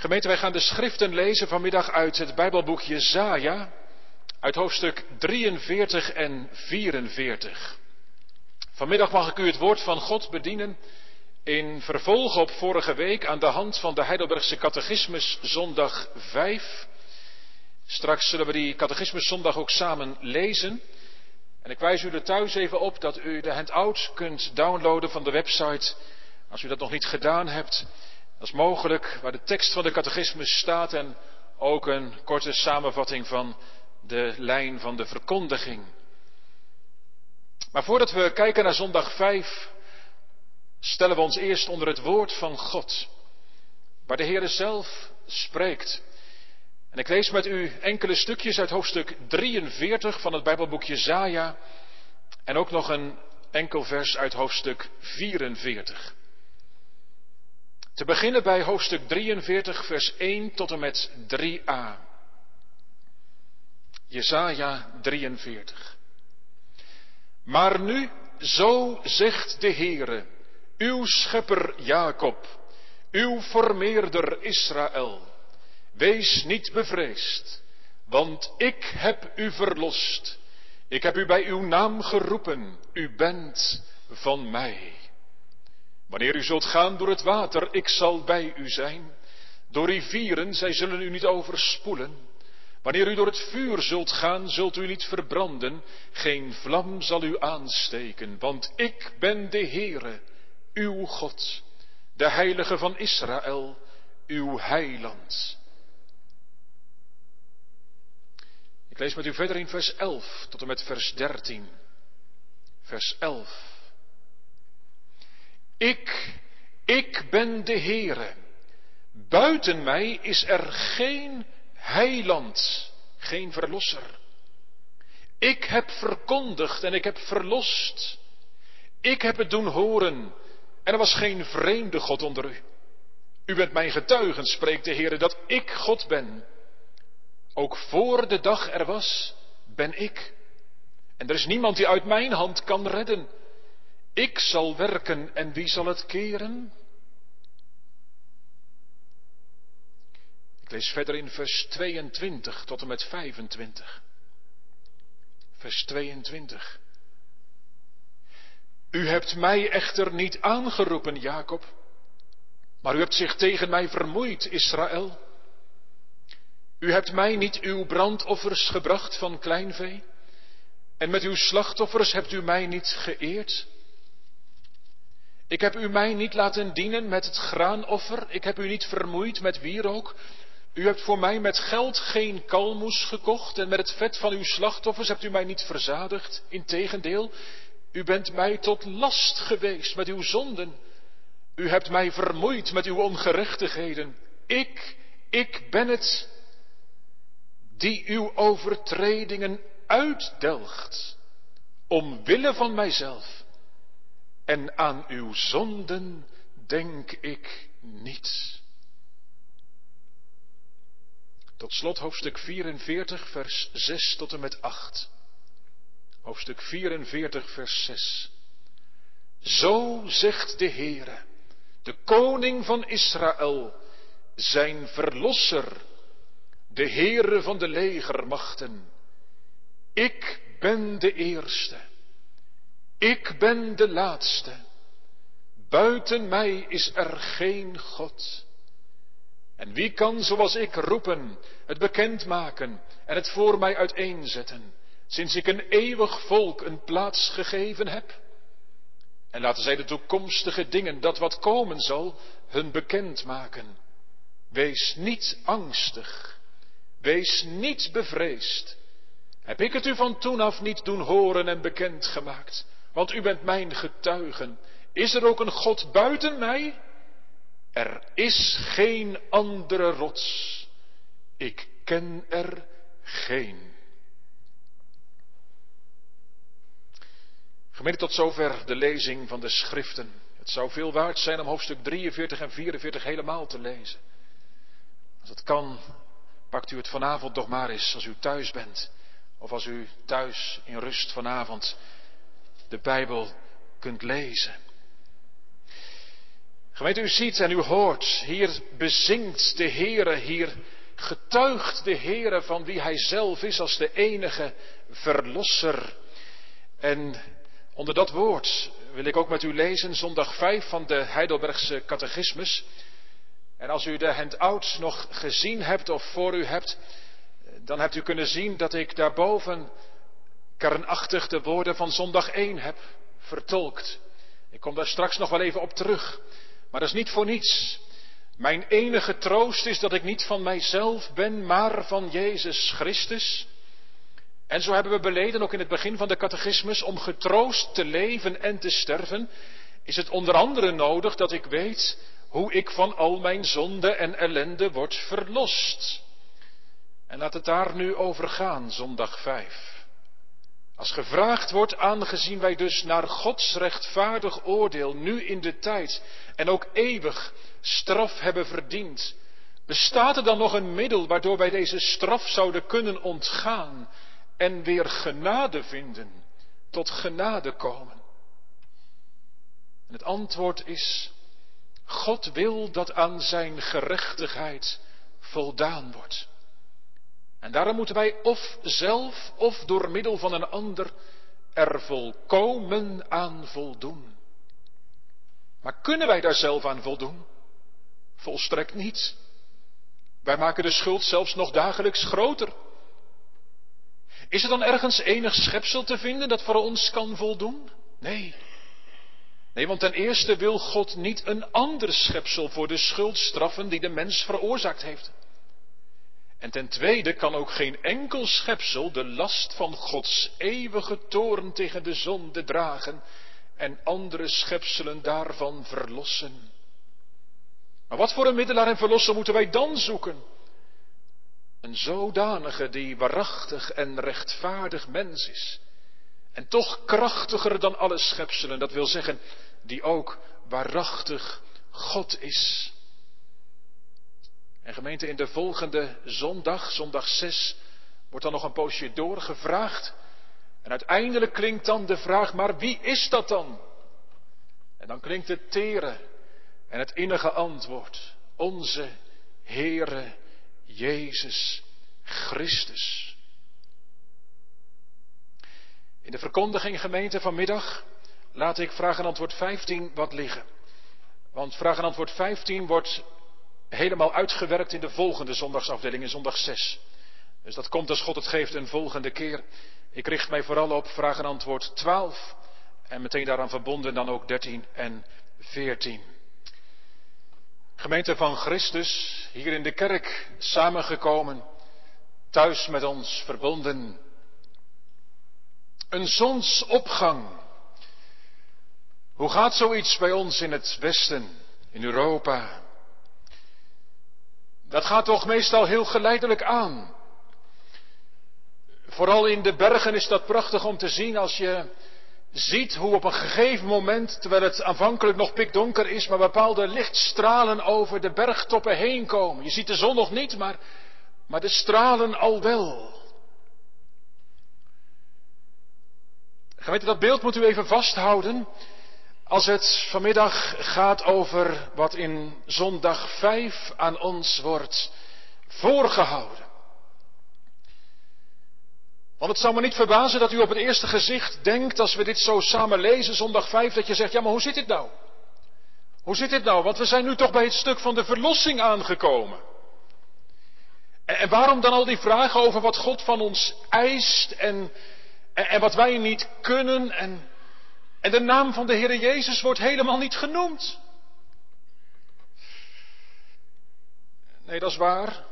Gemeente, wij gaan de schriften lezen vanmiddag uit het Bijbelboek Jezaja, uit hoofdstuk 43 en 44. Vanmiddag mag ik u het woord van God bedienen in vervolg op vorige week aan de hand van de Heidelbergse Catechismus zondag 5. Straks zullen we die Catechismus zondag ook samen lezen. En ik wijs u er thuis even op dat u de handout kunt downloaden van de website. Als u dat nog niet gedaan hebt, is mogelijk waar de tekst van de catechismus staat en ook een korte samenvatting van de lijn van de verkondiging. Maar voordat we kijken naar zondag 5, stellen we ons eerst onder het woord van God, waar de Heer zelf spreekt. En ik lees met u enkele stukjes uit hoofdstuk 43 van het Bijbelboekje Zaja en ook nog een enkel vers uit hoofdstuk 44. Te beginnen bij hoofdstuk 43, vers 1 tot en met 3a. Jesaja 43. Maar nu, zo zegt de Heere, uw schepper Jacob, uw formeerder Israël. Wees niet bevreesd, want ik heb u verlost. Ik heb u bij uw naam geroepen, u bent van mij. Wanneer u zult gaan door het water, ik zal bij u zijn. Door rivieren, zij zullen u niet overspoelen. Wanneer u door het vuur zult gaan, zult u niet verbranden. Geen vlam zal u aansteken, want ik ben de Heere, uw God, de Heilige van Israël, uw heiland. Ik lees met u verder in vers 11 tot en met vers 13. Vers 11. Ik, ik ben de Heere. Buiten mij is er geen heiland, geen verlosser. Ik heb verkondigd en ik heb verlost. Ik heb het doen horen en er was geen vreemde God onder u. U bent mijn getuigen, spreekt de Heere, dat ik God ben. Ook voor de dag er was, ben ik. En er is niemand die uit mijn hand kan redden. Ik zal werken en wie zal het keren? Ik lees verder in vers 22 tot en met 25. Vers 22. U hebt mij echter niet aangeroepen, Jacob, maar u hebt zich tegen mij vermoeid, Israël. U hebt mij niet uw brandoffers gebracht van kleinvee, en met uw slachtoffers hebt u mij niet geëerd. Ik heb u mij niet laten dienen met het graanoffer, ik heb u niet vermoeid met wierook. U hebt voor mij met geld geen kalmoes gekocht en met het vet van uw slachtoffers hebt u mij niet verzadigd. Integendeel, u bent mij tot last geweest met uw zonden. U hebt mij vermoeid met uw ongerechtigheden. Ik, ik ben het die uw overtredingen uitdelgt, omwille van mijzelf. En aan uw zonden denk ik niet. Tot slot hoofdstuk 44, vers 6 tot en met 8. Hoofdstuk 44, vers 6. Zo zegt de Heere, de koning van Israël, zijn verlosser, de Heere van de legermachten. Ik ben de eerste. Ik ben de laatste. Buiten mij is er geen God. En wie kan zoals ik roepen, het bekendmaken en het voor mij uiteenzetten? sinds ik een eeuwig volk een plaats gegeven heb. En laten zij de toekomstige dingen, dat wat komen zal, hun bekend maken. Wees niet angstig, wees niet bevreesd. Heb ik het u van toen af niet doen horen en bekend gemaakt? Want u bent mijn getuigen. Is er ook een God buiten mij? Er is geen andere rots. Ik ken er geen. Gemeente, tot zover de lezing van de schriften. Het zou veel waard zijn om hoofdstuk 43 en 44 helemaal te lezen. Als het kan, pakt u het vanavond nog maar eens als u thuis bent. Of als u thuis in rust vanavond de Bijbel kunt lezen. Gemeente, u ziet en u hoort, hier bezingt de Heere, hier getuigt de Heere van wie Hij zelf is als de enige Verlosser. En onder dat woord wil ik ook met u lezen zondag 5 van de Heidelbergse catechismus. En als u de handout nog gezien hebt of voor u hebt, dan hebt u kunnen zien dat ik daarboven kernachtig de woorden van zondag 1 heb vertolkt. Ik kom daar straks nog wel even op terug. Maar dat is niet voor niets. Mijn enige troost is dat ik niet van mijzelf ben, maar van Jezus Christus. En zo hebben we beleden, ook in het begin van de catechismus, om getroost te leven en te sterven, is het onder andere nodig dat ik weet hoe ik van al mijn zonde en ellende word verlost. En laat het daar nu over gaan, zondag 5. Als gevraagd wordt, aangezien wij dus naar Gods rechtvaardig oordeel nu in de tijd en ook eeuwig straf hebben verdiend, bestaat er dan nog een middel waardoor wij deze straf zouden kunnen ontgaan en weer genade vinden, tot genade komen? En het antwoord is, God wil dat aan zijn gerechtigheid voldaan wordt. En daarom moeten wij of zelf of door middel van een ander er volkomen aan voldoen. Maar kunnen wij daar zelf aan voldoen? Volstrekt niet. Wij maken de schuld zelfs nog dagelijks groter. Is er dan ergens enig schepsel te vinden dat voor ons kan voldoen? Nee. Nee, want ten eerste wil God niet een ander schepsel voor de schuld straffen die de mens veroorzaakt heeft. En ten tweede kan ook geen enkel schepsel de last van Gods eeuwige toorn tegen de zonde dragen en andere schepselen daarvan verlossen. Maar wat voor een middelaar en verlosser moeten wij dan zoeken? Een zodanige die waarachtig en rechtvaardig mens is. En toch krachtiger dan alle schepselen, dat wil zeggen, die ook waarachtig God is. En gemeente, in de volgende zondag, zondag 6, wordt dan nog een poosje doorgevraagd. En uiteindelijk klinkt dan de vraag, maar wie is dat dan? En dan klinkt het tere en het innige antwoord. Onze Heere Jezus Christus. In de verkondiging gemeente vanmiddag laat ik vraag en antwoord 15 wat liggen. Want vraag en antwoord 15 wordt helemaal uitgewerkt in de volgende zondagsafdeling, in zondag 6. Dus dat komt als God het geeft een volgende keer. Ik richt mij vooral op vraag en antwoord 12 en meteen daaraan verbonden dan ook 13 en 14. Gemeente van Christus, hier in de kerk samengekomen, thuis met ons verbonden. Een zonsopgang. Hoe gaat zoiets bij ons in het Westen, in Europa? Dat gaat toch meestal heel geleidelijk aan. Vooral in de bergen is dat prachtig om te zien als je ziet hoe op een gegeven moment, terwijl het aanvankelijk nog pikdonker is, maar bepaalde lichtstralen over de bergtoppen heen komen. Je ziet de zon nog niet, maar, maar de stralen al wel. Geweten, dat beeld moet u even vasthouden. Als het vanmiddag gaat over wat in zondag 5 aan ons wordt voorgehouden. Want het zou me niet verbazen dat u op het eerste gezicht denkt, als we dit zo samen lezen, zondag 5, dat je zegt, ja maar hoe zit dit nou? Hoe zit dit nou? Want we zijn nu toch bij het stuk van de verlossing aangekomen. En, waarom dan al die vragen over wat God van ons eist en, en, en wat wij niet kunnen en en de naam van de Heer Jezus wordt helemaal niet genoemd. Nee, dat is waar.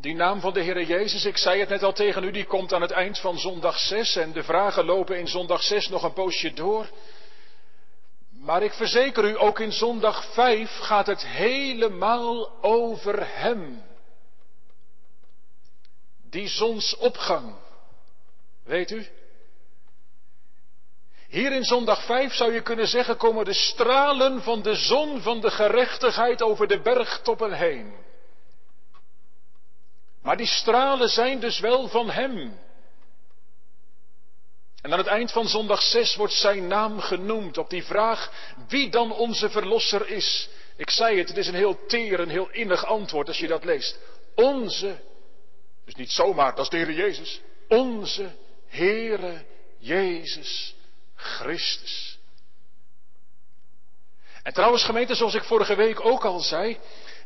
Die naam van de Heer Jezus, ik zei het net al tegen u, die komt aan het eind van zondag 6 en de vragen lopen in zondag 6 nog een poosje door. Maar ik verzeker u, ook in zondag 5 gaat het helemaal over Hem. Die zonsopgang. Weet u? Hier in zondag 5 zou je kunnen zeggen, komen de stralen van de zon van de gerechtigheid over de bergtoppen heen. Maar die stralen zijn dus wel van Hem. En aan het eind van zondag 6 wordt zijn naam genoemd op die vraag wie dan onze verlosser is. Ik zei het, het is een heel teer, een heel innig antwoord als je dat leest. Onze, dus niet zomaar, dat is de Heer Jezus. Onze Heere Jezus Christus. En trouwens gemeente, zoals ik vorige week ook al zei,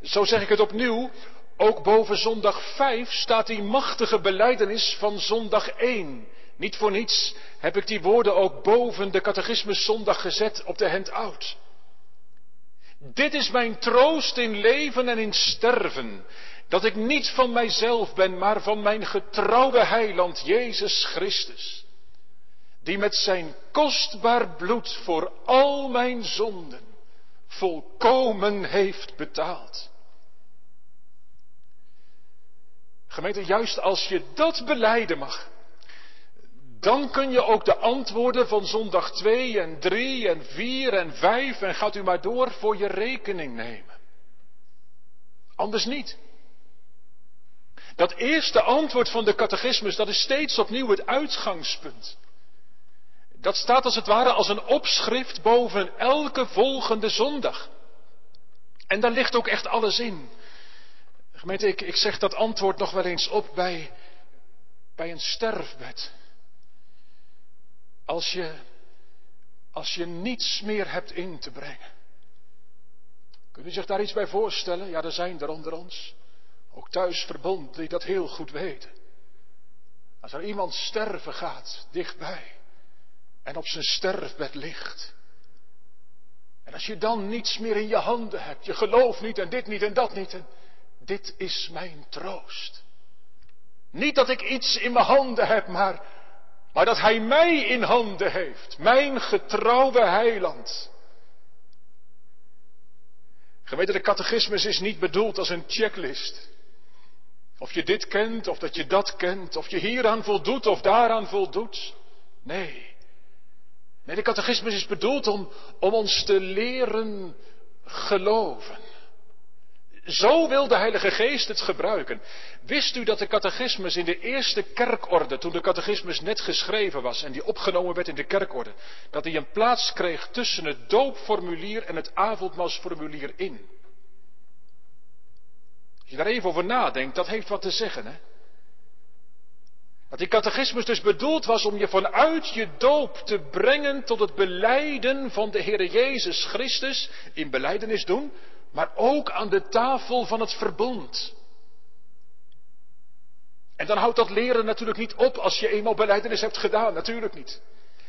zo zeg ik het opnieuw, ook boven zondag 5 staat die machtige beleidenis van zondag 1. Niet voor niets heb ik die woorden ook boven de catechismus zondag gezet op de handout. Dit is mijn troost in leven en in sterven, dat ik niet van mijzelf ben, maar van mijn getrouwe heiland Jezus Christus, die met zijn kostbaar bloed voor al mijn zonden volkomen heeft betaald. Gemeente, juist als je dat beleiden mag, dan kun je ook de antwoorden van zondag 2 en 3 en 4 en 5 en gaat u maar door voor je rekening nemen. Anders niet. Dat eerste antwoord van de catechismus, dat is steeds opnieuw het uitgangspunt. Dat staat als het ware als een opschrift boven elke volgende zondag. En daar ligt ook echt alles in. Gemeente, ik, ik zeg dat antwoord nog wel eens op bij, bij een sterfbed. Als je, als je niets meer hebt in te brengen. Kunt u zich daar iets bij voorstellen? Ja, er zijn er onder ons, ook thuis verbond, die dat heel goed weten. Als er iemand sterven gaat, dichtbij, en op zijn sterfbed ligt. En als je dan niets meer in je handen hebt, je gelooft niet en dit niet en dat niet, en dit is mijn troost. Niet dat ik iets in mijn handen heb, maar maar dat Hij mij in handen heeft, mijn getrouwe heiland. Gemeente, de catechismus is niet bedoeld als een checklist. Of je dit kent, of dat je dat kent, of je hieraan voldoet of daaraan voldoet. Nee. Nee, de catechismus is bedoeld om, om ons te leren geloven. Zo wil de Heilige Geest het gebruiken. Wist u dat de catechismus in de eerste kerkorde, toen de catechismus net geschreven was en die opgenomen werd in de kerkorde, dat hij een plaats kreeg tussen het doopformulier en het avondmaalsformulier in? Als je daar even over nadenkt, dat heeft wat te zeggen, hè? Dat die catechismus dus bedoeld was om je vanuit je doop te brengen tot het beleiden van de Heer Jezus Christus, in beleidenis doen, maar ook aan de tafel van het verbond. En dan houdt dat leren natuurlijk niet op als je eenmaal beleidenis hebt gedaan, natuurlijk niet.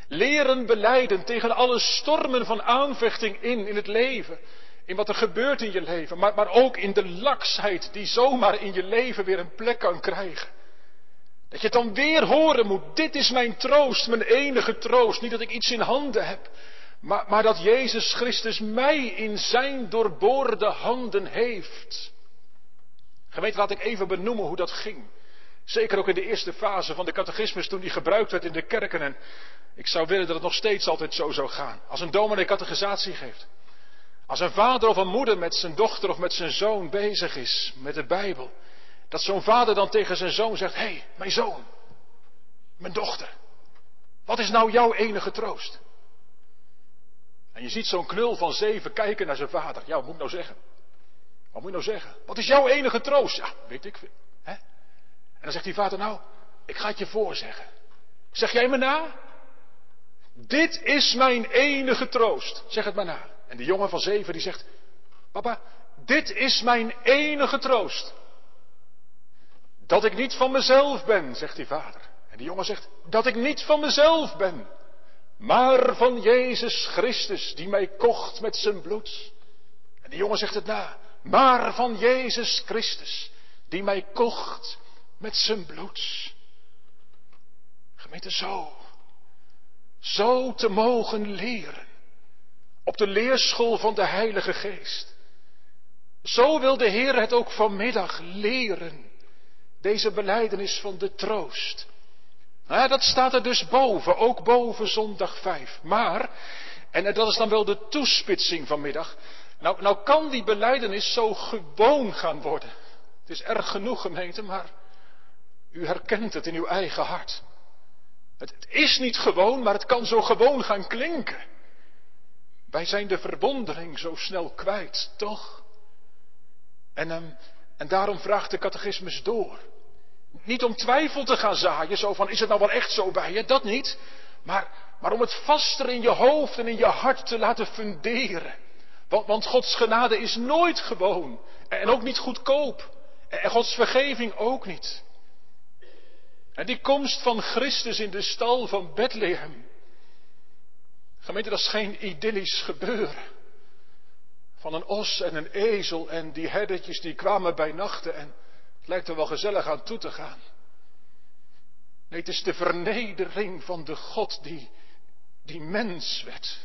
Leren beleiden tegen alle stormen van aanvechting in, in het leven, in wat er gebeurt in je leven, maar, maar ook in de laksheid die zomaar in je leven weer een plek kan krijgen. Dat je het dan weer horen moet, dit is mijn troost, mijn enige troost, niet dat ik iets in handen heb, maar, maar dat Jezus Christus mij in zijn doorboorde handen heeft. Gemeente, laat ik even benoemen hoe dat ging. Zeker ook in de eerste fase van de catechismus toen die gebruikt werd in de kerken. En ik zou willen dat het nog steeds altijd zo zou gaan. Als een dominee catechisatie geeft. Als een vader of een moeder met zijn dochter of met zijn zoon bezig is met de Bijbel. Dat zo'n vader dan tegen zijn zoon zegt, hé, hey, mijn zoon, mijn dochter. Wat is nou jouw enige troost? En je ziet zo'n knul van zeven kijken naar zijn vader. Ja, wat moet ik nou zeggen? Wat moet je nou zeggen? Wat is jouw enige troost? Ja, weet ik. Hè? En dan zegt die vader, nou, ik ga het je voorzeggen. Zeg jij me na? Dit is mijn enige troost. Zeg het maar na. En de jongen van zeven die zegt, papa, dit is mijn enige troost. Dat ik niet van mezelf ben, zegt die vader. En die jongen zegt, dat ik niet van mezelf ben maar van Jezus Christus, die mij kocht met zijn bloed. En die jongen zegt het na, maar van Jezus Christus, die mij kocht met zijn bloed. Gemeente, zo, zo te mogen leren, op de leerschool van de Heilige Geest. Zo wil de Heer het ook vanmiddag leren, deze beleidenis van de troost nou, dat staat er dus boven, ook boven zondag 5. Maar, en dat is dan wel de toespitsing vanmiddag. Nou, nou kan die beleidenis zo gewoon gaan worden. Het is erg genoeg gemeente, maar u herkent het in uw eigen hart. Het, het is niet gewoon, maar het kan zo gewoon gaan klinken. Wij zijn de verwondering zo snel kwijt, toch? En, um, en daarom vraagt de catechismus door. Niet om twijfel te gaan zaaien, zo van is het nou wel echt zo bij je, dat niet. Maar, maar om het vaster in je hoofd en in je hart te laten funderen. Want, want Gods genade is nooit gewoon en ook niet goedkoop. En Gods vergeving ook niet. En die komst van Christus in de stal van Bethlehem. Gemeente, dat is geen idyllisch gebeuren. Van een os en een ezel en die herdertjes die kwamen bij nachten en het lijkt er wel gezellig aan toe te gaan. Nee, het is de vernedering van de God die, die mens werd.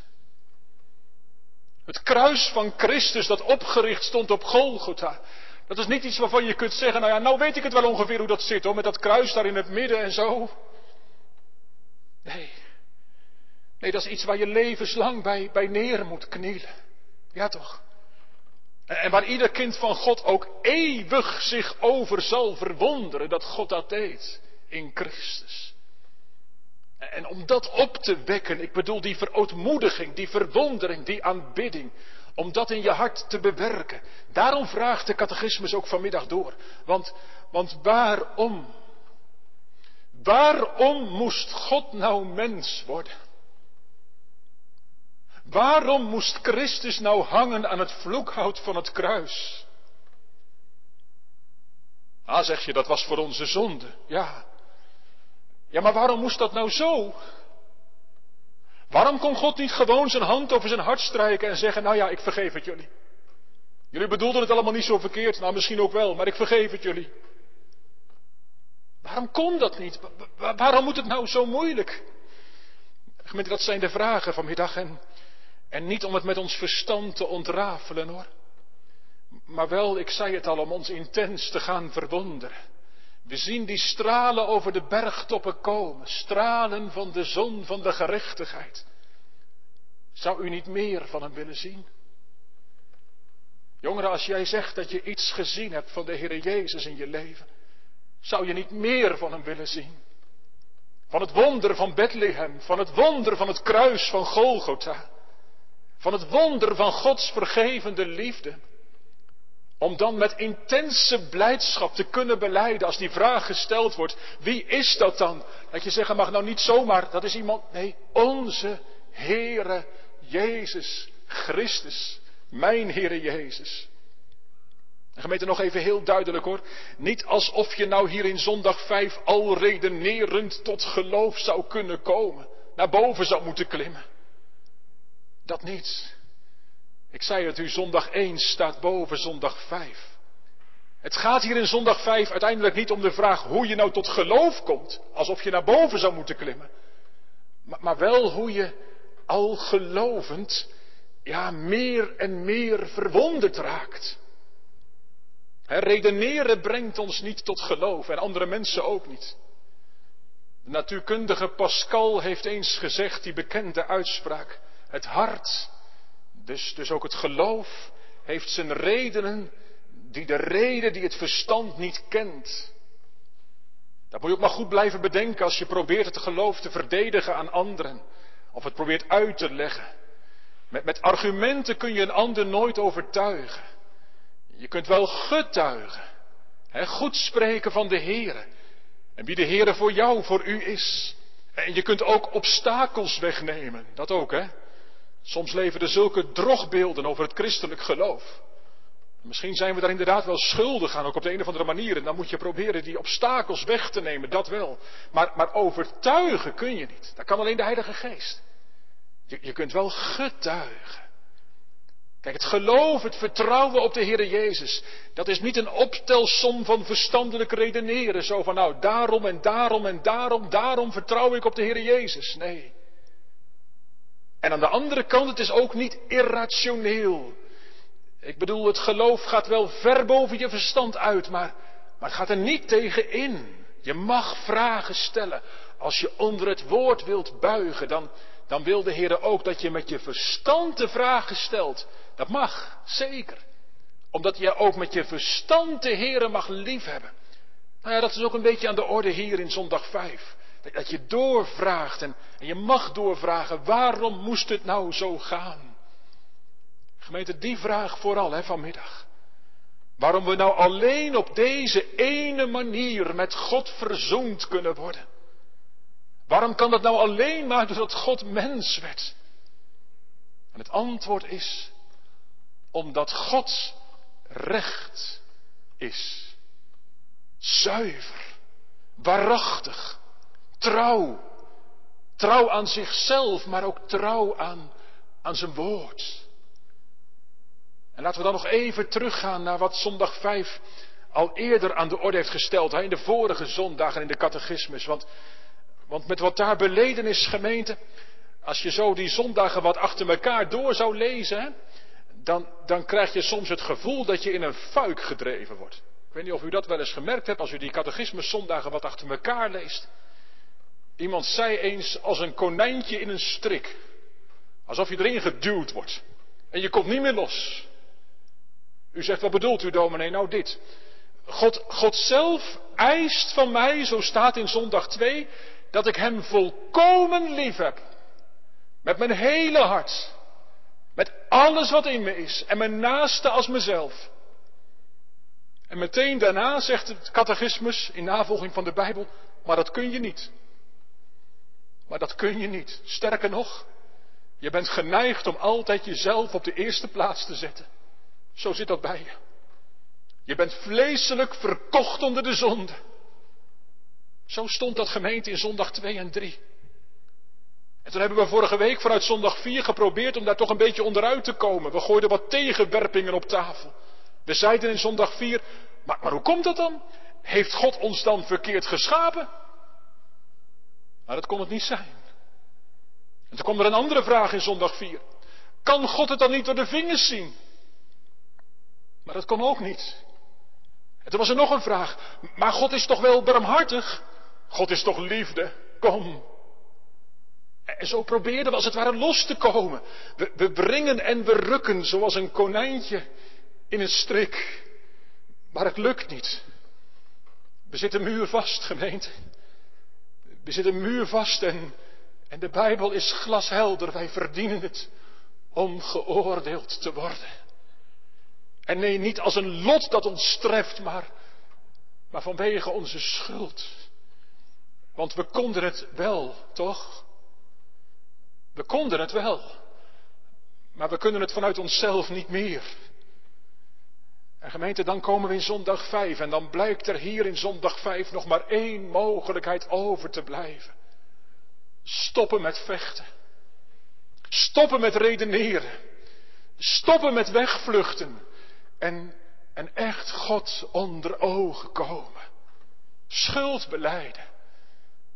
Het kruis van Christus dat opgericht stond op Golgotha. Dat is niet iets waarvan je kunt zeggen, nou ja, nou weet ik het wel ongeveer hoe dat zit hoor, met dat kruis daar in het midden en zo. Nee. Nee, dat is iets waar je levenslang bij, bij neer moet knielen. Ja toch? En, waar ieder kind van God ook eeuwig zich over zal verwonderen dat God dat deed in Christus. En om dat op te wekken, ik bedoel die verootmoediging, die verwondering, die aanbidding, om dat in je hart te bewerken. Daarom vraagt de catechismus ook vanmiddag door. Want, want waarom? Waarom moest God nou mens worden? Waarom moest Christus nou hangen aan het vloekhout van het kruis? Ah, zeg je, dat was voor onze zonde. Ja. Ja, maar waarom moest dat nou zo? Waarom kon God niet gewoon zijn hand over zijn hart strijken en zeggen, nou ja, ik vergeef het jullie. Jullie bedoelden het allemaal niet zo verkeerd, nou misschien ook wel, maar ik vergeef het jullie. Waarom kon dat niet? Waarom moet het nou zo moeilijk? Gemeente, dat zijn de vragen vanmiddag en, en niet om het met ons verstand te ontrafelen hoor. Maar wel, ik zei het al, om ons intens te gaan verwonderen. We zien die stralen over de bergtoppen komen, stralen van de zon van de gerechtigheid. Zou u niet meer van hem willen zien? Jongeren, als jij zegt dat je iets gezien hebt van de Heer Jezus in je leven, zou je niet meer van hem willen zien? Van het wonder van Bethlehem, van het wonder van het kruis van Golgotha, van het wonder van Gods vergevende liefde. Om dan met intense blijdschap te kunnen beleiden als die vraag gesteld wordt, wie is dat dan? Dat je zeggen mag, nou niet zomaar, dat is iemand, nee, onze Heere Jezus Christus, mijn Heere Jezus. En gemeente nog even heel duidelijk hoor, niet alsof je nou hier in zondag 5 al redenerend tot geloof zou kunnen komen, naar boven zou moeten klimmen. Dat niet. Ik zei het u, zondag 1 staat boven zondag 5. Het gaat hier in zondag 5 uiteindelijk niet om de vraag hoe je nou tot geloof komt, alsof je naar boven zou moeten klimmen. Maar, maar wel hoe je al gelovend, ja, meer en meer verwonderd raakt. Redeneren brengt ons niet tot geloof en andere mensen ook niet. De natuurkundige Pascal heeft eens gezegd die bekende uitspraak: Het hart dus, dus ook het geloof heeft zijn redenen, die de reden die het verstand niet kent. Dat moet je ook maar goed blijven bedenken als je probeert het geloof te verdedigen aan anderen. Of het probeert uit te leggen. Met, met argumenten kun je een ander nooit overtuigen. Je kunt wel getuigen. Goed spreken van de Heer. En wie de Heer voor jou, voor u is. En je kunt ook obstakels wegnemen. Dat ook, hè. Soms leven er zulke drogbeelden over het christelijk geloof. Misschien zijn we daar inderdaad wel schuldig aan, ook op de een of andere manier. En dan moet je proberen die obstakels weg te nemen, dat wel. Maar, maar overtuigen kun je niet. Dat kan alleen de Heilige Geest. Je, je kunt wel getuigen. Kijk, het geloof, het vertrouwen op de Heer Jezus, dat is niet een optelsom van verstandelijk redeneren. Zo van nou, daarom en daarom en daarom, daarom vertrouw ik op de Heer Jezus. Nee. En aan de andere kant, het is ook niet irrationeel. Ik bedoel, het geloof gaat wel ver boven je verstand uit, maar, maar het gaat er niet tegen in. Je mag vragen stellen. Als je onder het woord wilt buigen, dan, dan wil de Heer ook dat je met je verstand de vragen stelt. Dat mag, zeker. Omdat je ook met je verstand de Heer mag liefhebben. Nou ja, dat is ook een beetje aan de orde hier in zondag 5. Dat je doorvraagt en, je mag doorvragen, waarom moest het nou zo gaan? Gemeente, die vraag vooral hè, vanmiddag. Waarom we nou alleen op deze ene manier met God verzoend kunnen worden. Waarom kan dat nou alleen maar doordat God mens werd? En het antwoord is, omdat God recht is. Zuiver, waarachtig, trouw. Trouw aan zichzelf, maar ook trouw aan, aan zijn woord. En laten we dan nog even teruggaan naar wat zondag 5 al eerder aan de orde heeft gesteld. In de vorige zondagen in de catechismus. Want, want met wat daar beleden is, gemeente. Als je zo die zondagen wat achter elkaar door zou lezen. Dan, dan krijg je soms het gevoel dat je in een fuik gedreven wordt. Ik weet niet of u dat wel eens gemerkt hebt als u die catechismus zondagen wat achter elkaar leest. Iemand zei eens als een konijntje in een strik. Alsof je erin geduwd wordt. En je komt niet meer los. U zegt, wat bedoelt u dominee? Nou dit. God, God zelf eist van mij, zo staat in zondag 2, dat ik hem volkomen lief heb. Met mijn hele hart. Met alles wat in me is. En mijn naaste als mezelf. En meteen daarna zegt het catechismus in navolging van de Bijbel, maar dat kun je niet. Maar dat kun je niet. Sterker nog, je bent geneigd om altijd jezelf op de eerste plaats te zetten. Zo zit dat bij je. Je bent vleeselijk verkocht onder de zonde. Zo stond dat gemeente in zondag 2 en 3. En toen hebben we vorige week vanuit zondag 4 geprobeerd om daar toch een beetje onderuit te komen. We gooiden wat tegenwerpingen op tafel. We zeiden in zondag 4, maar, maar hoe komt dat dan? Heeft God ons dan verkeerd geschapen? Maar dat kon het niet zijn. En toen kwam er een andere vraag in zondag 4. Kan God het dan niet door de vingers zien? Maar dat kon ook niet. En toen was er nog een vraag. Maar God is toch wel barmhartig? God is toch liefde? Kom. En zo probeerden we als het ware los te komen. We, we brengen en we rukken zoals een konijntje in een strik. Maar het lukt niet. We zitten muurvast, gemeente. We zitten muurvast en, en de Bijbel is glashelder. Wij verdienen het om geoordeeld te worden. En nee, niet als een lot dat ons treft, maar, maar vanwege onze schuld. Want we konden het wel, toch? We konden het wel. Maar we kunnen het vanuit onszelf niet meer. En gemeente, dan komen we in zondag 5 en dan blijkt er hier in zondag 5 nog maar één mogelijkheid over te blijven. Stoppen met vechten. Stoppen met redeneren. Stoppen met wegvluchten en, en echt God onder ogen komen. Schuld beleiden.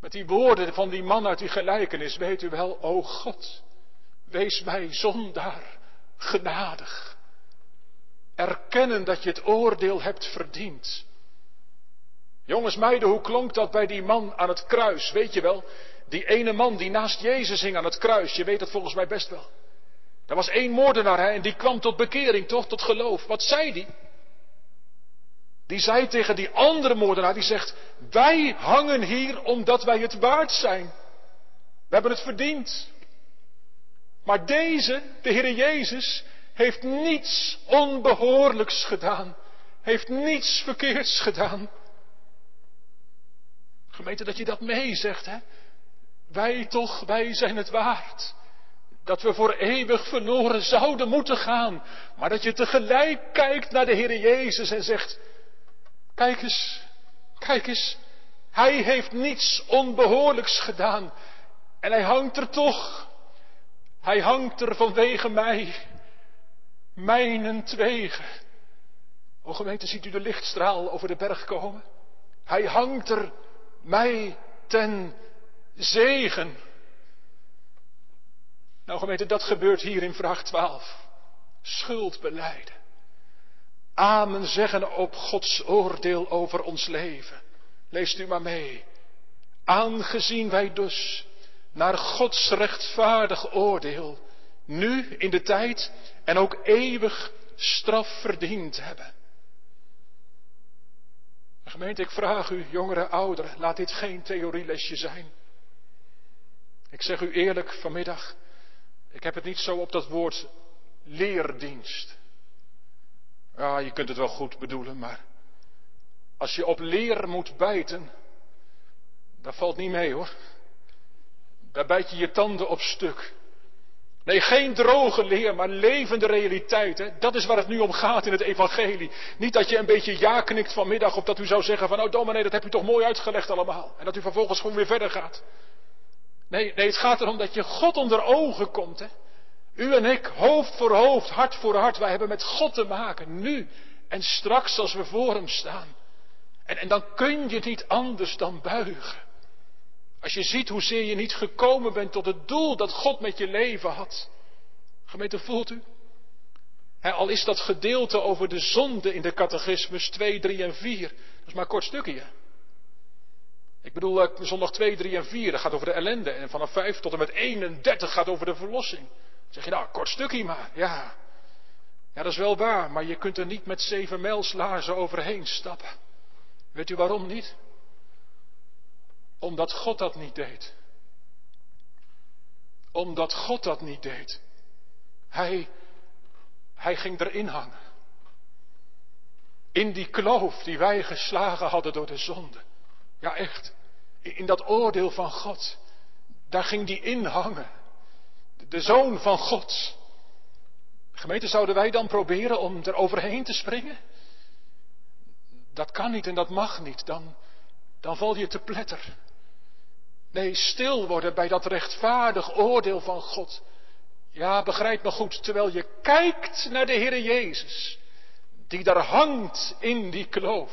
Met die woorden van die man uit die gelijkenis, weet u wel, o God, wees mij zondaar genadig. Erkennen dat je het oordeel hebt verdiend. Jongens, meiden, hoe klonk dat bij die man aan het kruis? Weet je wel, die ene man die naast Jezus hing aan het kruis, je weet het volgens mij best wel. Er was één moordenaar hè, en die kwam tot bekering, toch? Tot geloof. Wat zei die? Die zei tegen die andere moordenaar, die zegt, wij hangen hier omdat wij het waard zijn. We hebben het verdiend. Maar deze, de Heer Jezus, heeft niets onbehoorlijks gedaan. Heeft niets verkeerds gedaan. Gemeente, dat je dat meezegt, hè? Wij toch, wij zijn het waard dat we voor eeuwig verloren zouden moeten gaan. Maar dat je tegelijk kijkt naar de Heer Jezus en zegt, kijk eens, kijk eens, Hij heeft niets onbehoorlijks gedaan. En Hij hangt er toch. Hij hangt er vanwege mij. Mijnentwege. O gemeente, ziet u de lichtstraal over de berg komen? Hij hangt er mij ten zegen. Nou gemeente, dat gebeurt hier in vraag 12. Schuld beleiden. Amen zeggen op Gods oordeel over ons leven. Leest u maar mee. Aangezien wij dus naar Gods rechtvaardig oordeel nu in de tijd en ook eeuwig straf verdiend hebben. Gemeente, ik vraag u, jongeren, ouderen, laat dit geen theorielesje zijn. Ik zeg u eerlijk vanmiddag, ik heb het niet zo op dat woord leerdienst. Ja, je kunt het wel goed bedoelen, maar als je op leer moet bijten, dat valt niet mee hoor. Daar bijt je je tanden op stuk. Nee, geen droge leer, maar levende realiteit. Hè? Dat is waar het nu om gaat in het evangelie. Niet dat je een beetje ja knikt vanmiddag of dat u zou zeggen van, oh dominee, dat heb u toch mooi uitgelegd allemaal. En dat u vervolgens gewoon weer verder gaat. Nee, nee, het gaat erom dat je God onder ogen komt. Hè? U en ik, hoofd voor hoofd, hart voor hart, wij hebben met God te maken, nu en straks als we voor Hem staan. En, en dan kun je niet anders dan buigen. Als je ziet hoezeer je niet gekomen bent tot het doel dat God met je leven had. Gemeente, voelt u? al is dat gedeelte over de zonde in de catechismus 2, 3 en 4. Dat is maar een kort stukje. Ik bedoel, eh, zondag 2, 3 en 4, dat gaat over de ellende. En vanaf 5 tot en met 31 gaat over de verlossing. Dan zeg je, nou, kort stukje maar. Ja. Ja, dat is wel waar, maar je kunt er niet met zeven mijlslaarzen overheen stappen. Weet u waarom niet? Omdat God dat niet deed. Omdat God dat niet deed. Hij, hij ging erin hangen. In die kloof die wij geslagen hadden door de zonde. Ja, echt. In dat oordeel van God. Daar ging die in hangen. De zoon van God. Gemeente, zouden wij dan proberen om er overheen te springen? Dat kan niet en dat mag niet. Dan, dan val je te pletter. Nee, stil worden bij dat rechtvaardig oordeel van God. Ja, begrijp me goed, terwijl je kijkt naar de Heer Jezus, die daar hangt in die kloof.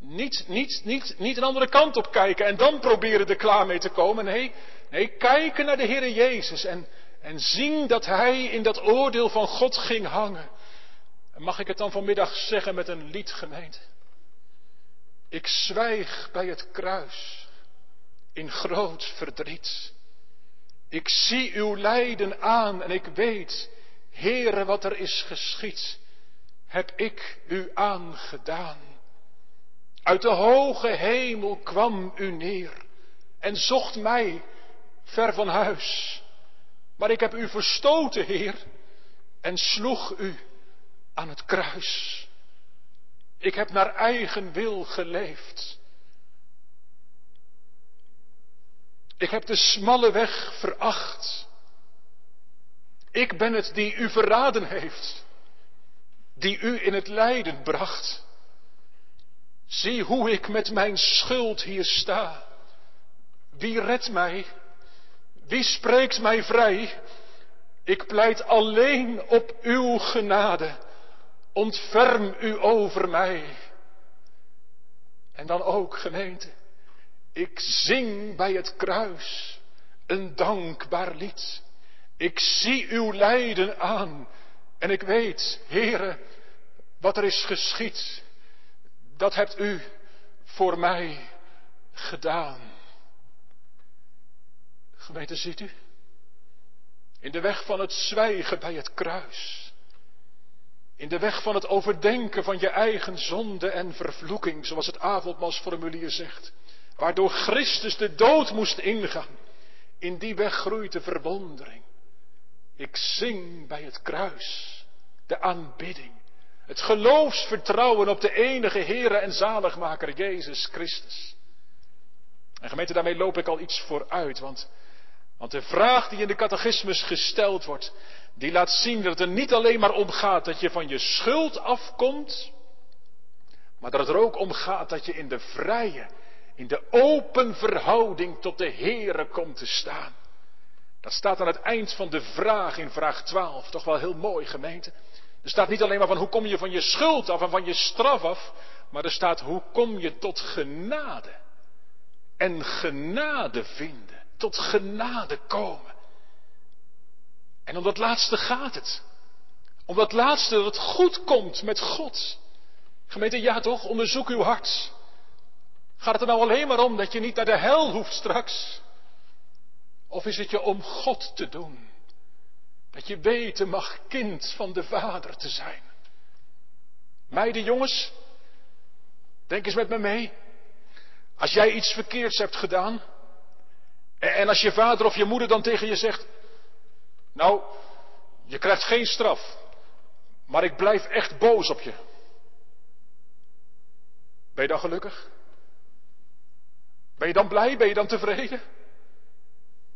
Niet, niet, niet, niet een andere kant op kijken en dan proberen er klaar mee te komen. Nee, nee kijken naar de Heer Jezus en, en zien dat Hij in dat oordeel van God ging hangen. En mag ik het dan vanmiddag zeggen met een liedgemeente? Ik zwijg bij het kruis in groot verdriet. Ik zie uw lijden aan en ik weet, Heere, wat er is geschied, heb ik u aangedaan. Uit de hoge hemel kwam u neer en zocht mij ver van huis. Maar ik heb u verstoten, Heer, en sloeg u aan het kruis. Ik heb naar eigen wil geleefd Ik heb de smalle weg veracht. Ik ben het die u verraden heeft, die u in het lijden bracht. Zie hoe ik met mijn schuld hier sta. Wie redt mij? Wie spreekt mij vrij? Ik pleit alleen op uw genade. Ontferm u over mij. En dan ook, gemeente. Ik zing bij het kruis een dankbaar lied. Ik zie uw lijden aan en ik weet, Heere, wat er is geschied, dat hebt u voor mij gedaan. Gemeente, ziet u? In de weg van het zwijgen bij het kruis. In de weg van het overdenken van je eigen zonde en vervloeking, zoals het avondmasformulier zegt waardoor Christus de dood moest ingaan. In die weg groeit de verwondering. Ik zing bij het kruis de aanbidding, het geloofsvertrouwen op de enige Heere en zaligmaker Jezus Christus. En gemeente, daarmee loop ik al iets vooruit, want, want de vraag die in de catechismus gesteld wordt, die laat zien dat het er niet alleen maar om gaat dat je van je schuld afkomt, maar dat het er ook om gaat dat je in de vrije in de open verhouding tot de Heere komt te staan. Dat staat aan het eind van de vraag in vraag 12. Toch wel heel mooi, gemeente. Er staat niet alleen maar van hoe kom je van je schuld af en van je straf af, maar er staat hoe kom je tot genade. En genade vinden, tot genade komen. En om dat laatste gaat het. Om dat laatste dat het goed komt met God. Gemeente, ja toch, onderzoek uw hart. Gaat het er nou alleen maar om dat je niet naar de hel hoeft straks? Of is het je om God te doen? Dat je weten mag kind van de Vader te zijn. Meiden, jongens, Denk eens met me mee. Als jij iets verkeerds hebt gedaan. En als je vader of je moeder dan tegen je zegt. Nou, je krijgt geen straf. Maar ik blijf echt boos op je. Ben je dan gelukkig? Ben je dan blij? Ben je dan tevreden?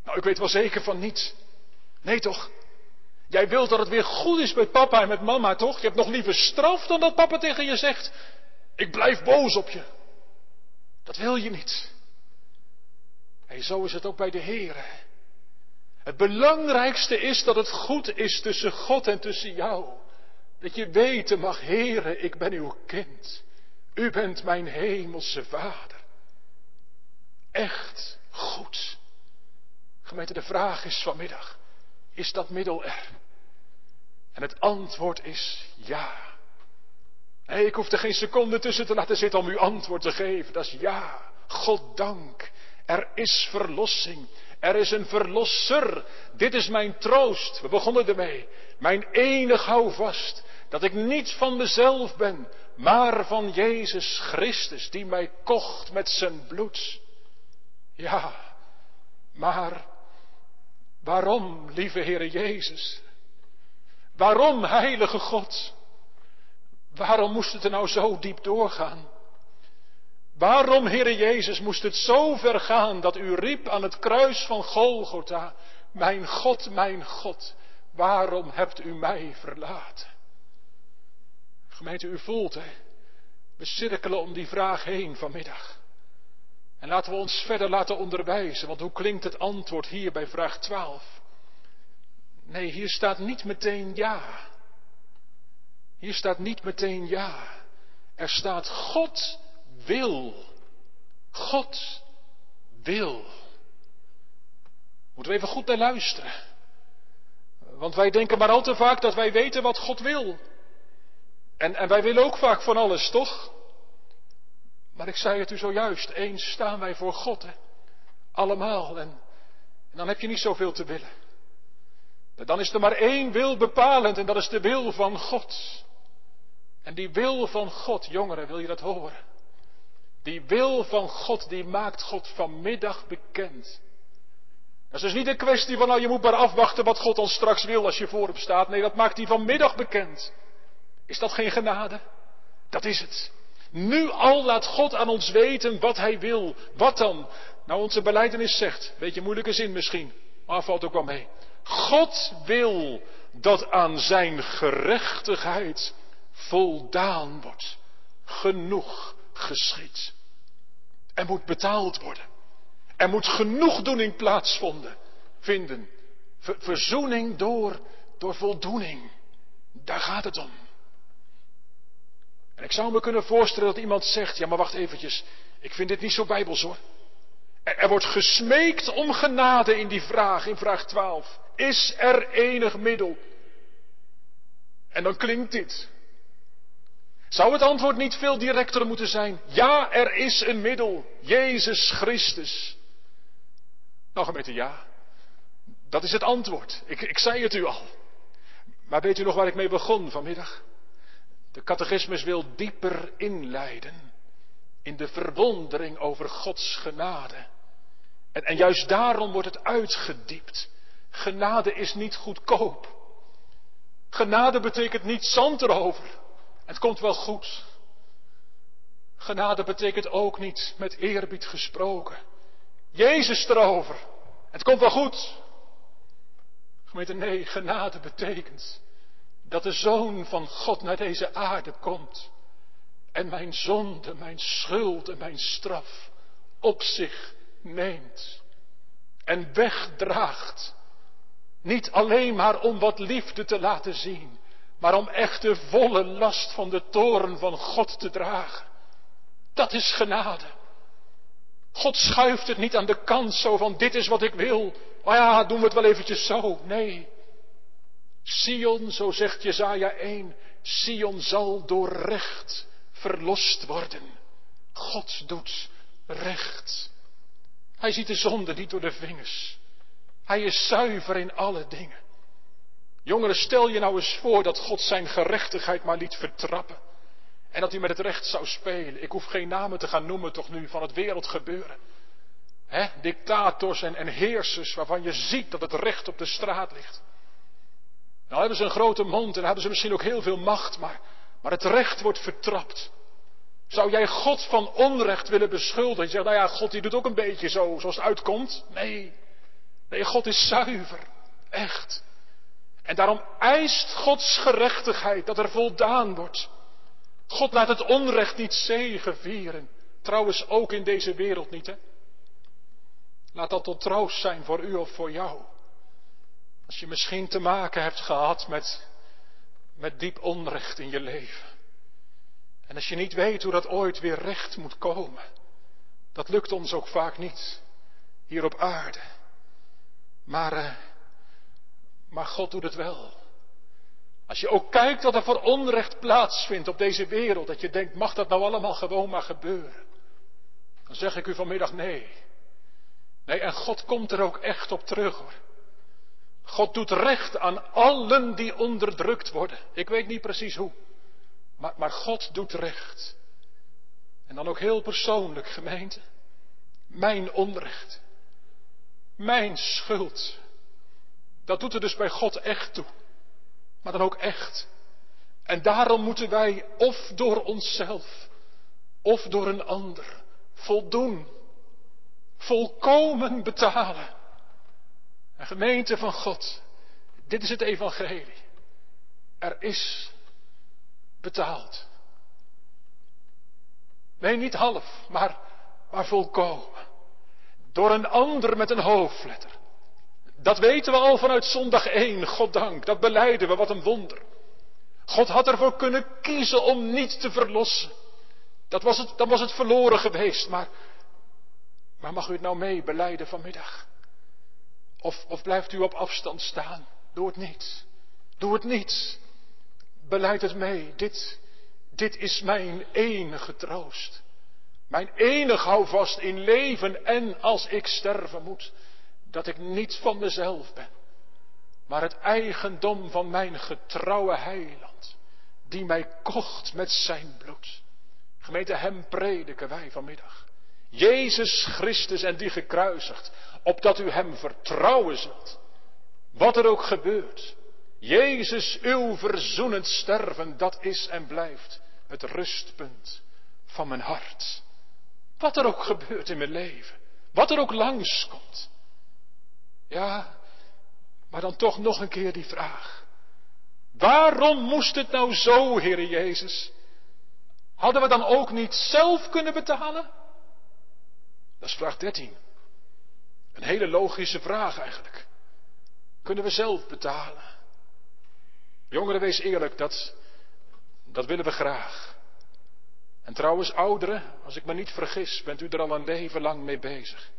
Nou, ik weet wel zeker van niet. Nee toch? Jij wilt dat het weer goed is met papa en met mama, toch? Je hebt nog liever straf dan dat papa tegen je zegt: Ik blijf boos op je. Dat wil je niet. En zo is het ook bij de Heer. Het belangrijkste is dat het goed is tussen God en tussen jou. Dat je weten mag, Heere, ik ben uw kind. U bent mijn hemelse vader. Echt goed. Gemeente, de vraag is vanmiddag, is dat middel er? En het antwoord is ja. Ik hoef er geen seconde tussen te laten zitten om uw antwoord te geven. Dat is ja. God dank. Er is verlossing. Er is een verlosser. Dit is mijn troost. We begonnen ermee. Mijn enig houvast. Dat ik niet van mezelf ben, maar van Jezus Christus, die mij kocht met zijn bloed. Ja, maar waarom, lieve Heere Jezus? Waarom, Heilige God? Waarom moest het er nou zo diep doorgaan? Waarom, Heere Jezus, moest het zo ver gaan dat u riep aan het kruis van Golgotha, mijn God, mijn God, waarom hebt u mij verlaten? Gemeente, u voelt, hè? We cirkelen om die vraag heen vanmiddag. En laten we ons verder laten onderwijzen, want hoe klinkt het antwoord hier bij vraag 12? Nee, hier staat niet meteen ja. Hier staat niet meteen ja. Er staat God wil. God wil. Moeten we even goed naar luisteren. Want wij denken maar al te vaak dat wij weten wat God wil. En, en wij willen ook vaak van alles, toch? Maar ik zei het u zojuist, eens staan wij voor God, hè? allemaal. En, dan heb je niet zoveel te willen. Dan is er maar één wil bepalend en dat is de wil van God. En die wil van God, jongeren, wil je dat horen? Die wil van God, die maakt God vanmiddag bekend. Dat is dus niet een kwestie van, nou je moet maar afwachten wat God ons straks wil als je voor hem staat. Nee, dat maakt hij vanmiddag bekend. Is dat geen genade? Dat is het. Nu al laat God aan ons weten wat hij wil. Wat dan? Nou, onze beleidenis zegt, beetje moeilijke zin misschien, maar valt ook wel mee. God wil dat aan zijn gerechtigheid voldaan wordt. Genoeg geschied. Er moet betaald worden. Er moet genoegdoening plaatsvinden. Vinden. verzoening door, door voldoening. Daar gaat het om. En ik zou me kunnen voorstellen dat iemand zegt, ja maar wacht eventjes, ik vind dit niet zo bijbels hoor. Er, wordt gesmeekt om genade in die vraag, in vraag 12. Is er enig middel? En dan klinkt dit. Zou het antwoord niet veel directer moeten zijn? Ja, er is een middel. Jezus Christus. Nou gemeente, ja. Dat is het antwoord. Ik, ik zei het u al. Maar weet u nog waar ik mee begon vanmiddag? De catechismus wil dieper inleiden in de verwondering over Gods genade. En, en juist daarom wordt het uitgediept. Genade is niet goedkoop. Genade betekent niet zand erover. Het komt wel goed. Genade betekent ook niet met eerbied gesproken. Jezus erover. Het komt wel goed. Gemeente, nee, genade betekent dat de Zoon van God naar deze aarde komt en mijn zonde, mijn schuld en mijn straf op zich neemt en wegdraagt. Niet alleen maar om wat liefde te laten zien, maar om echt de volle last van de toren van God te dragen. Dat is genade. God schuift het niet aan de kant zo van dit is wat ik wil. Maar ja, doen we het wel eventjes zo. Nee. Sion, zo zegt Jezaja 1, Sion zal door recht verlost worden. God doet recht. Hij ziet de zonde niet door de vingers. Hij is zuiver in alle dingen. Jongeren, stel je nou eens voor dat God zijn gerechtigheid maar liet vertrappen. En dat u met het recht zou spelen. Ik hoef geen namen te gaan noemen toch nu van het wereldgebeuren. He, dictators en, en heersers waarvan je ziet dat het recht op de straat ligt. Nou hebben ze een grote mond en hebben ze misschien ook heel veel macht, maar, maar het recht wordt vertrapt. Zou jij God van onrecht willen beschuldigen? Je zegt, nou ja, God die doet ook een beetje zo, zoals het uitkomt. Nee, nee, God is zuiver, echt. En daarom eist Gods gerechtigheid dat er voldaan wordt. God laat het onrecht niet zegevieren. Trouwens ook in deze wereld niet, hè. Laat dat tot troost zijn voor u of voor jou. Als je misschien te maken hebt gehad met, met diep onrecht in je leven. En als je niet weet hoe dat ooit weer recht moet komen. Dat lukt ons ook vaak niet. Hier op aarde. Maar, uh, maar God doet het wel. Als je ook kijkt dat er voor onrecht plaatsvindt op deze wereld. Dat je denkt, mag dat nou allemaal gewoon maar gebeuren? Dan zeg ik u vanmiddag nee. Nee, en God komt er ook echt op terug hoor. God doet recht aan allen die onderdrukt worden. Ik weet niet precies hoe. Maar, maar God doet recht. En dan ook heel persoonlijk, gemeente. Mijn onrecht. Mijn schuld. Dat doet er dus bij God echt toe. Maar dan ook echt. En daarom moeten wij of door onszelf of door een ander voldoen. Volkomen betalen. Een gemeente van God. Dit is het evangelie. Er is betaald. Nee, niet half, maar, maar volkomen. Door een ander met een hoofdletter. Dat weten we al vanuit zondag 1, goddank. Dat beleiden we, wat een wonder. God had ervoor kunnen kiezen om niet te verlossen. Dat was het, dan was het verloren geweest, maar, maar mag u het nou mee beleiden vanmiddag? Of, of blijft u op afstand staan? Doe het niet. Doe het niet. Beleid het mee. Dit, dit is mijn enige troost. Mijn enig houvast in leven en als ik sterven moet. Dat ik niet van mezelf ben. Maar het eigendom van mijn getrouwe heiland. Die mij kocht met zijn bloed. Gemeente, hem prediken wij vanmiddag. Jezus Christus en die gekruisigd. Opdat u hem vertrouwen zult. Wat er ook gebeurt. Jezus, uw verzoenend sterven, dat is en blijft het rustpunt van mijn hart. Wat er ook gebeurt in mijn leven, wat er ook langskomt. Ja, maar dan toch nog een keer die vraag. Waarom moest het nou zo, Heere Jezus? Hadden we dan ook niet zelf kunnen betalen? Dat is vraag 13. Een hele logische vraag eigenlijk. Kunnen we zelf betalen? Jongeren, wees eerlijk, dat, dat willen we graag. En trouwens, ouderen, als ik me niet vergis, bent u er al een leven lang mee bezig.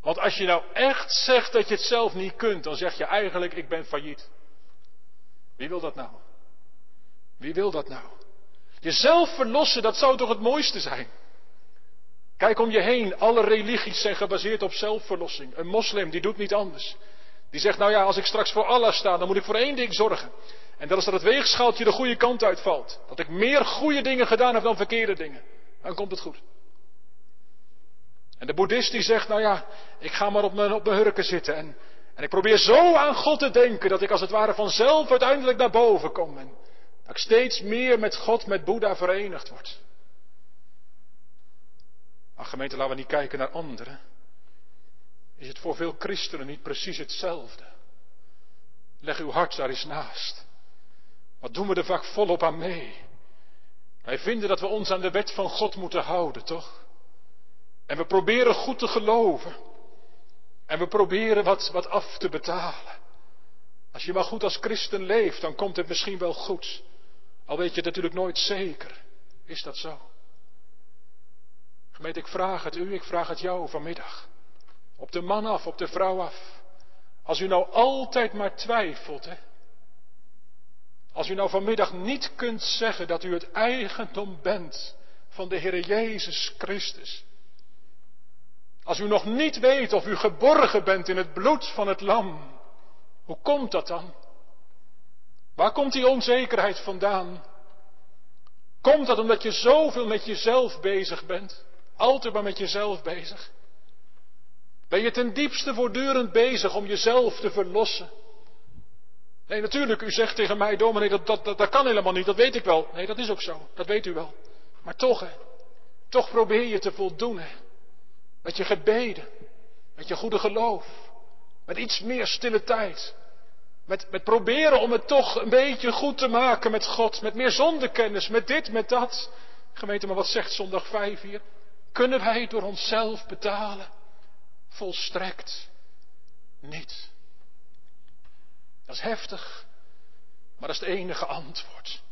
Want als je nou echt zegt dat je het zelf niet kunt, dan zeg je eigenlijk, ik ben failliet. Wie wil dat nou? Wie wil dat nou? Jezelf verlossen, dat zou toch het mooiste zijn? Kijk om je heen, alle religies zijn gebaseerd op zelfverlossing. Een moslim die doet niet anders. Die zegt, nou ja, als ik straks voor Allah sta, dan moet ik voor één ding zorgen. En dat is dat het weegschaaltje de goede kant uitvalt. Dat ik meer goede dingen gedaan heb dan verkeerde dingen. Dan komt het goed. En de boeddhist die zegt, nou ja, ik ga maar op mijn, op hurken zitten. En, en ik probeer zo aan God te denken dat ik als het ware vanzelf uiteindelijk naar boven kom. En dat ik steeds meer met God, met Boeddha verenigd word. Ach gemeente, laten we niet kijken naar anderen is het voor veel christenen niet precies hetzelfde. Leg uw hart daar eens naast. Wat doen we er vaak volop aan mee? Wij vinden dat we ons aan de wet van God moeten houden, toch? En we proberen goed te geloven. En we proberen wat, wat af te betalen. Als je maar goed als christen leeft, dan komt het misschien wel goed. Al weet je het natuurlijk nooit zeker. Is dat zo? Gemeente, ik vraag het u, ik vraag het jou vanmiddag. Op de man af, op de vrouw af. Als u nou altijd maar twijfelt, hè. Als u nou vanmiddag niet kunt zeggen dat u het eigendom bent van de Heer Jezus Christus. Als u nog niet weet of u geborgen bent in het bloed van het lam. Hoe komt dat dan? Waar komt die onzekerheid vandaan? Komt dat omdat je zoveel met jezelf bezig bent? Altijd maar met jezelf bezig? Ben je ten diepste voortdurend bezig om jezelf te verlossen? Nee, natuurlijk, u zegt tegen mij, dominee, dat, dat, dat, kan helemaal niet, dat weet ik wel. Nee, dat is ook zo, dat weet u wel. Maar toch, hè, toch probeer je te voldoen, hè. Met je gebeden, met je goede geloof, met iets meer stille tijd. Met, met proberen om het toch een beetje goed te maken met God, met meer zondekennis, met dit, met dat. Gemeente, maar wat zegt zondag 5 hier? Kunnen wij door onszelf betalen? Volstrekt niet. Dat is heftig, maar dat is het enige antwoord.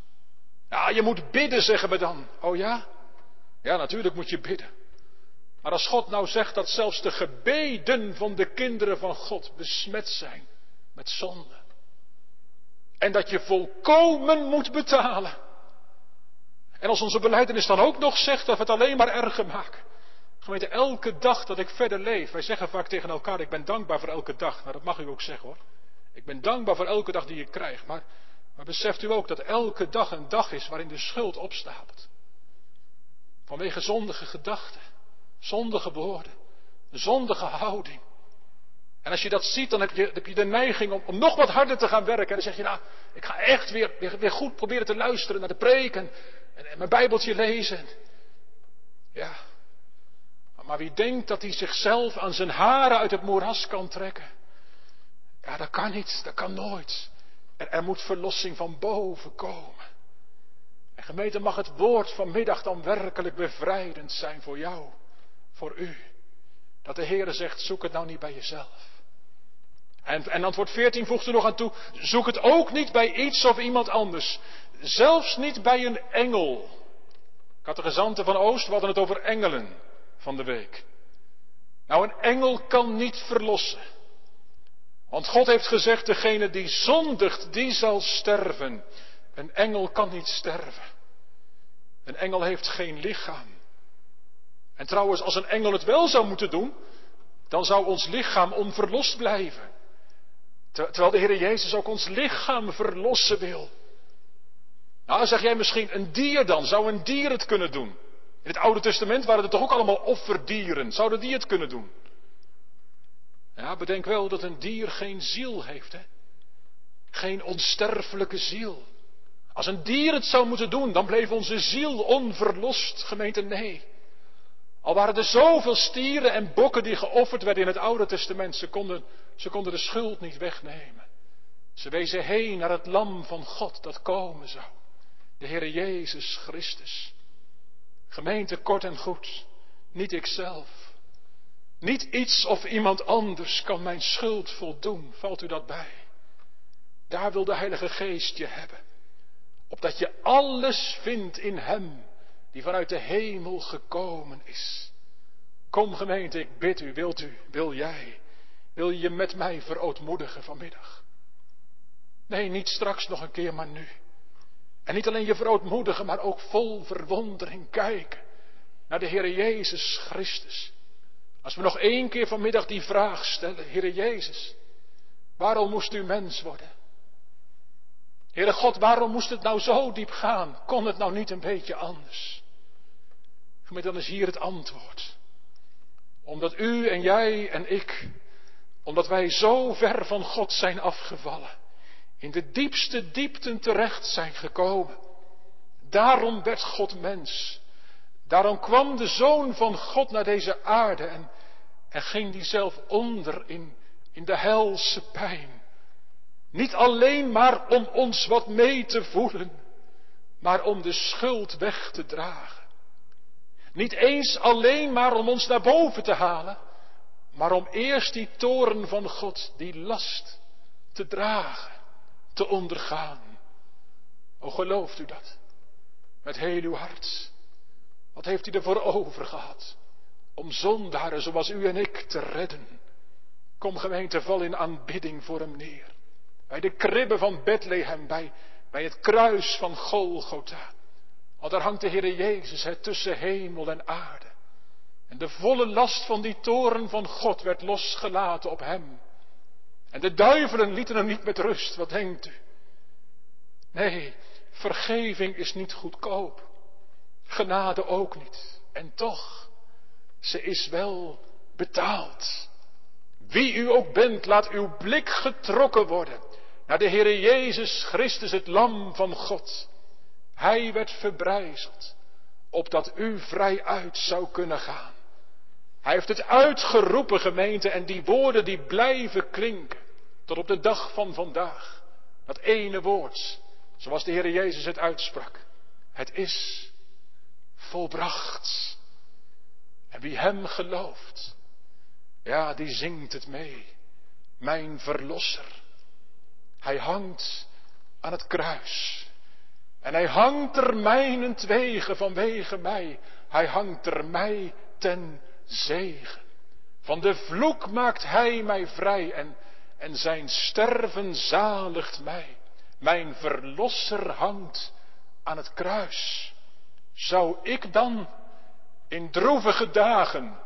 Ja, je moet bidden, zeggen we dan. Oh ja? Ja, natuurlijk moet je bidden. Maar als God nou zegt dat zelfs de gebeden van de kinderen van God besmet zijn met zonde. En dat je volkomen moet betalen. En als onze beleidenis dan ook nog zegt dat we het alleen maar erger maken. Gemeente, elke dag dat ik verder leef, wij zeggen vaak tegen elkaar, ik ben dankbaar voor elke dag. Nou, dat mag u ook zeggen hoor. Ik ben dankbaar voor elke dag die ik krijg. Maar, maar beseft u ook dat elke dag een dag is waarin de schuld opstapelt. Vanwege zondige gedachten, zondige woorden, zondige houding. En als je dat ziet, dan heb je, heb je de neiging om, om, nog wat harder te gaan werken. En dan zeg je, nou, ik ga echt weer, weer, goed proberen te luisteren naar de preek en, en, mijn bijbeltje lezen. Ja, maar wie denkt dat hij zichzelf aan zijn haren uit het moeras kan trekken? Ja, dat kan niet, dat kan nooit. Er, er moet verlossing van boven komen. En gemeente, mag het woord vanmiddag dan werkelijk bevrijdend zijn voor jou, voor u. Dat de Heere zegt, zoek het nou niet bij jezelf. En, en antwoord 14 voegt er nog aan toe, zoek het ook niet bij iets of iemand anders. Zelfs niet bij een engel. Catechizanten van Oost, hadden het over engelen van de week. Nou, een engel kan niet verlossen. Want God heeft gezegd, degene die zondigt, die zal sterven. Een engel kan niet sterven. Een engel heeft geen lichaam. En trouwens, als een engel het wel zou moeten doen, dan zou ons lichaam onverlost blijven. Terwijl de Heer Jezus ook ons lichaam verlossen wil. Nou, zeg jij misschien een dier dan? Zou een dier het kunnen doen? In het Oude Testament waren er toch ook allemaal offerdieren. Zouden die het kunnen doen? Ja, bedenk wel dat een dier geen ziel heeft, hè? Geen onsterfelijke ziel. Als een dier het zou moeten doen, dan bleef onze ziel onverlost, gemeente, nee. Al waren er zoveel stieren en bokken die geofferd werden in het Oude Testament, ze konden, ze konden de schuld niet wegnemen. Ze wezen heen naar het lam van God dat komen zou. De Heere Jezus Christus. Gemeente kort en goed, niet ikzelf. Niet iets of iemand anders kan mijn schuld voldoen. Valt u dat bij? Daar wil de Heilige Geest je hebben. Opdat je alles vindt in Hem die vanuit de hemel gekomen is. Kom gemeente, ik bid u, wilt u, wil jij, wil je met mij verootmoedigen vanmiddag? Nee, niet straks nog een keer, maar nu. En niet alleen je verootmoedigen, maar ook vol verwondering kijken naar de Heer Jezus Christus. Als we nog één keer vanmiddag die vraag stellen, Heere Jezus, waarom moest u mens worden? Heere God, waarom moest het nou zo diep gaan? Kon het nou niet een beetje anders? Maar dan is hier het antwoord. Omdat u en jij en ik, omdat wij zo ver van God zijn afgevallen, in de diepste diepten terecht zijn gekomen. Daarom werd God mens. Daarom kwam de Zoon van God naar deze aarde en, ging die zelf onder in, in de helse pijn. Niet alleen maar om ons wat mee te voelen, maar om de schuld weg te dragen. Niet eens alleen maar om ons naar boven te halen, maar om eerst die toren van God, die last, te dragen, te ondergaan. O gelooft u dat? Met heel uw hart. Wat heeft hij ervoor over gehad? Om zondaren zoals u en ik te redden. Kom gemeente, val in aanbidding voor hem neer. Bij de kribben van Bethlehem, bij, bij het kruis van Golgotha. Want daar hangt de Heer Jezus het tussen hemel en aarde. En de volle last van die toren van God werd losgelaten op hem. En de duivelen lieten hem niet met rust, wat denkt u? Nee, vergeving is niet goedkoop. genade ook niet. En toch, ze is wel betaald. Wie u ook bent, laat uw blik getrokken worden naar de Heere Jezus Christus, het Lam van God. Hij werd verbrijzeld, opdat u vrij uit zou kunnen gaan. Hij heeft het uitgeroepen, gemeente, en die woorden die blijven klinken tot op de dag van vandaag. Dat ene woord, zoals de Heer Jezus het uitsprak. Het is volbracht. En wie Hem gelooft, ja, die zingt het mee. Mijn Verlosser. Hij hangt aan het kruis. En hij hangt er mijnentwege vanwege mij. Hij hangt er mij ten zegen. Van de vloek maakt hij mij vrij en, en zijn sterven zaligt mij. Mijn verlosser hangt aan het kruis. Zou ik dan in droevige dagen,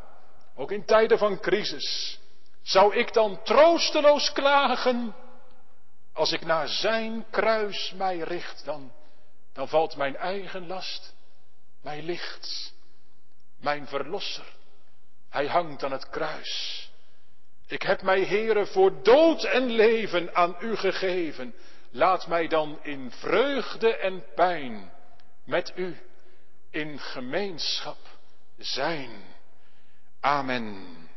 ook in tijden van crisis, zou ik dan troosteloos klagen? Als ik naar zijn kruis mij richt, dan, dan valt mijn eigen last mij licht. Mijn verlosser hij hangt aan het kruis. Ik heb mij, heren, voor dood en leven aan u gegeven. Laat mij dan in vreugde en pijn met u in gemeenschap zijn. Amen.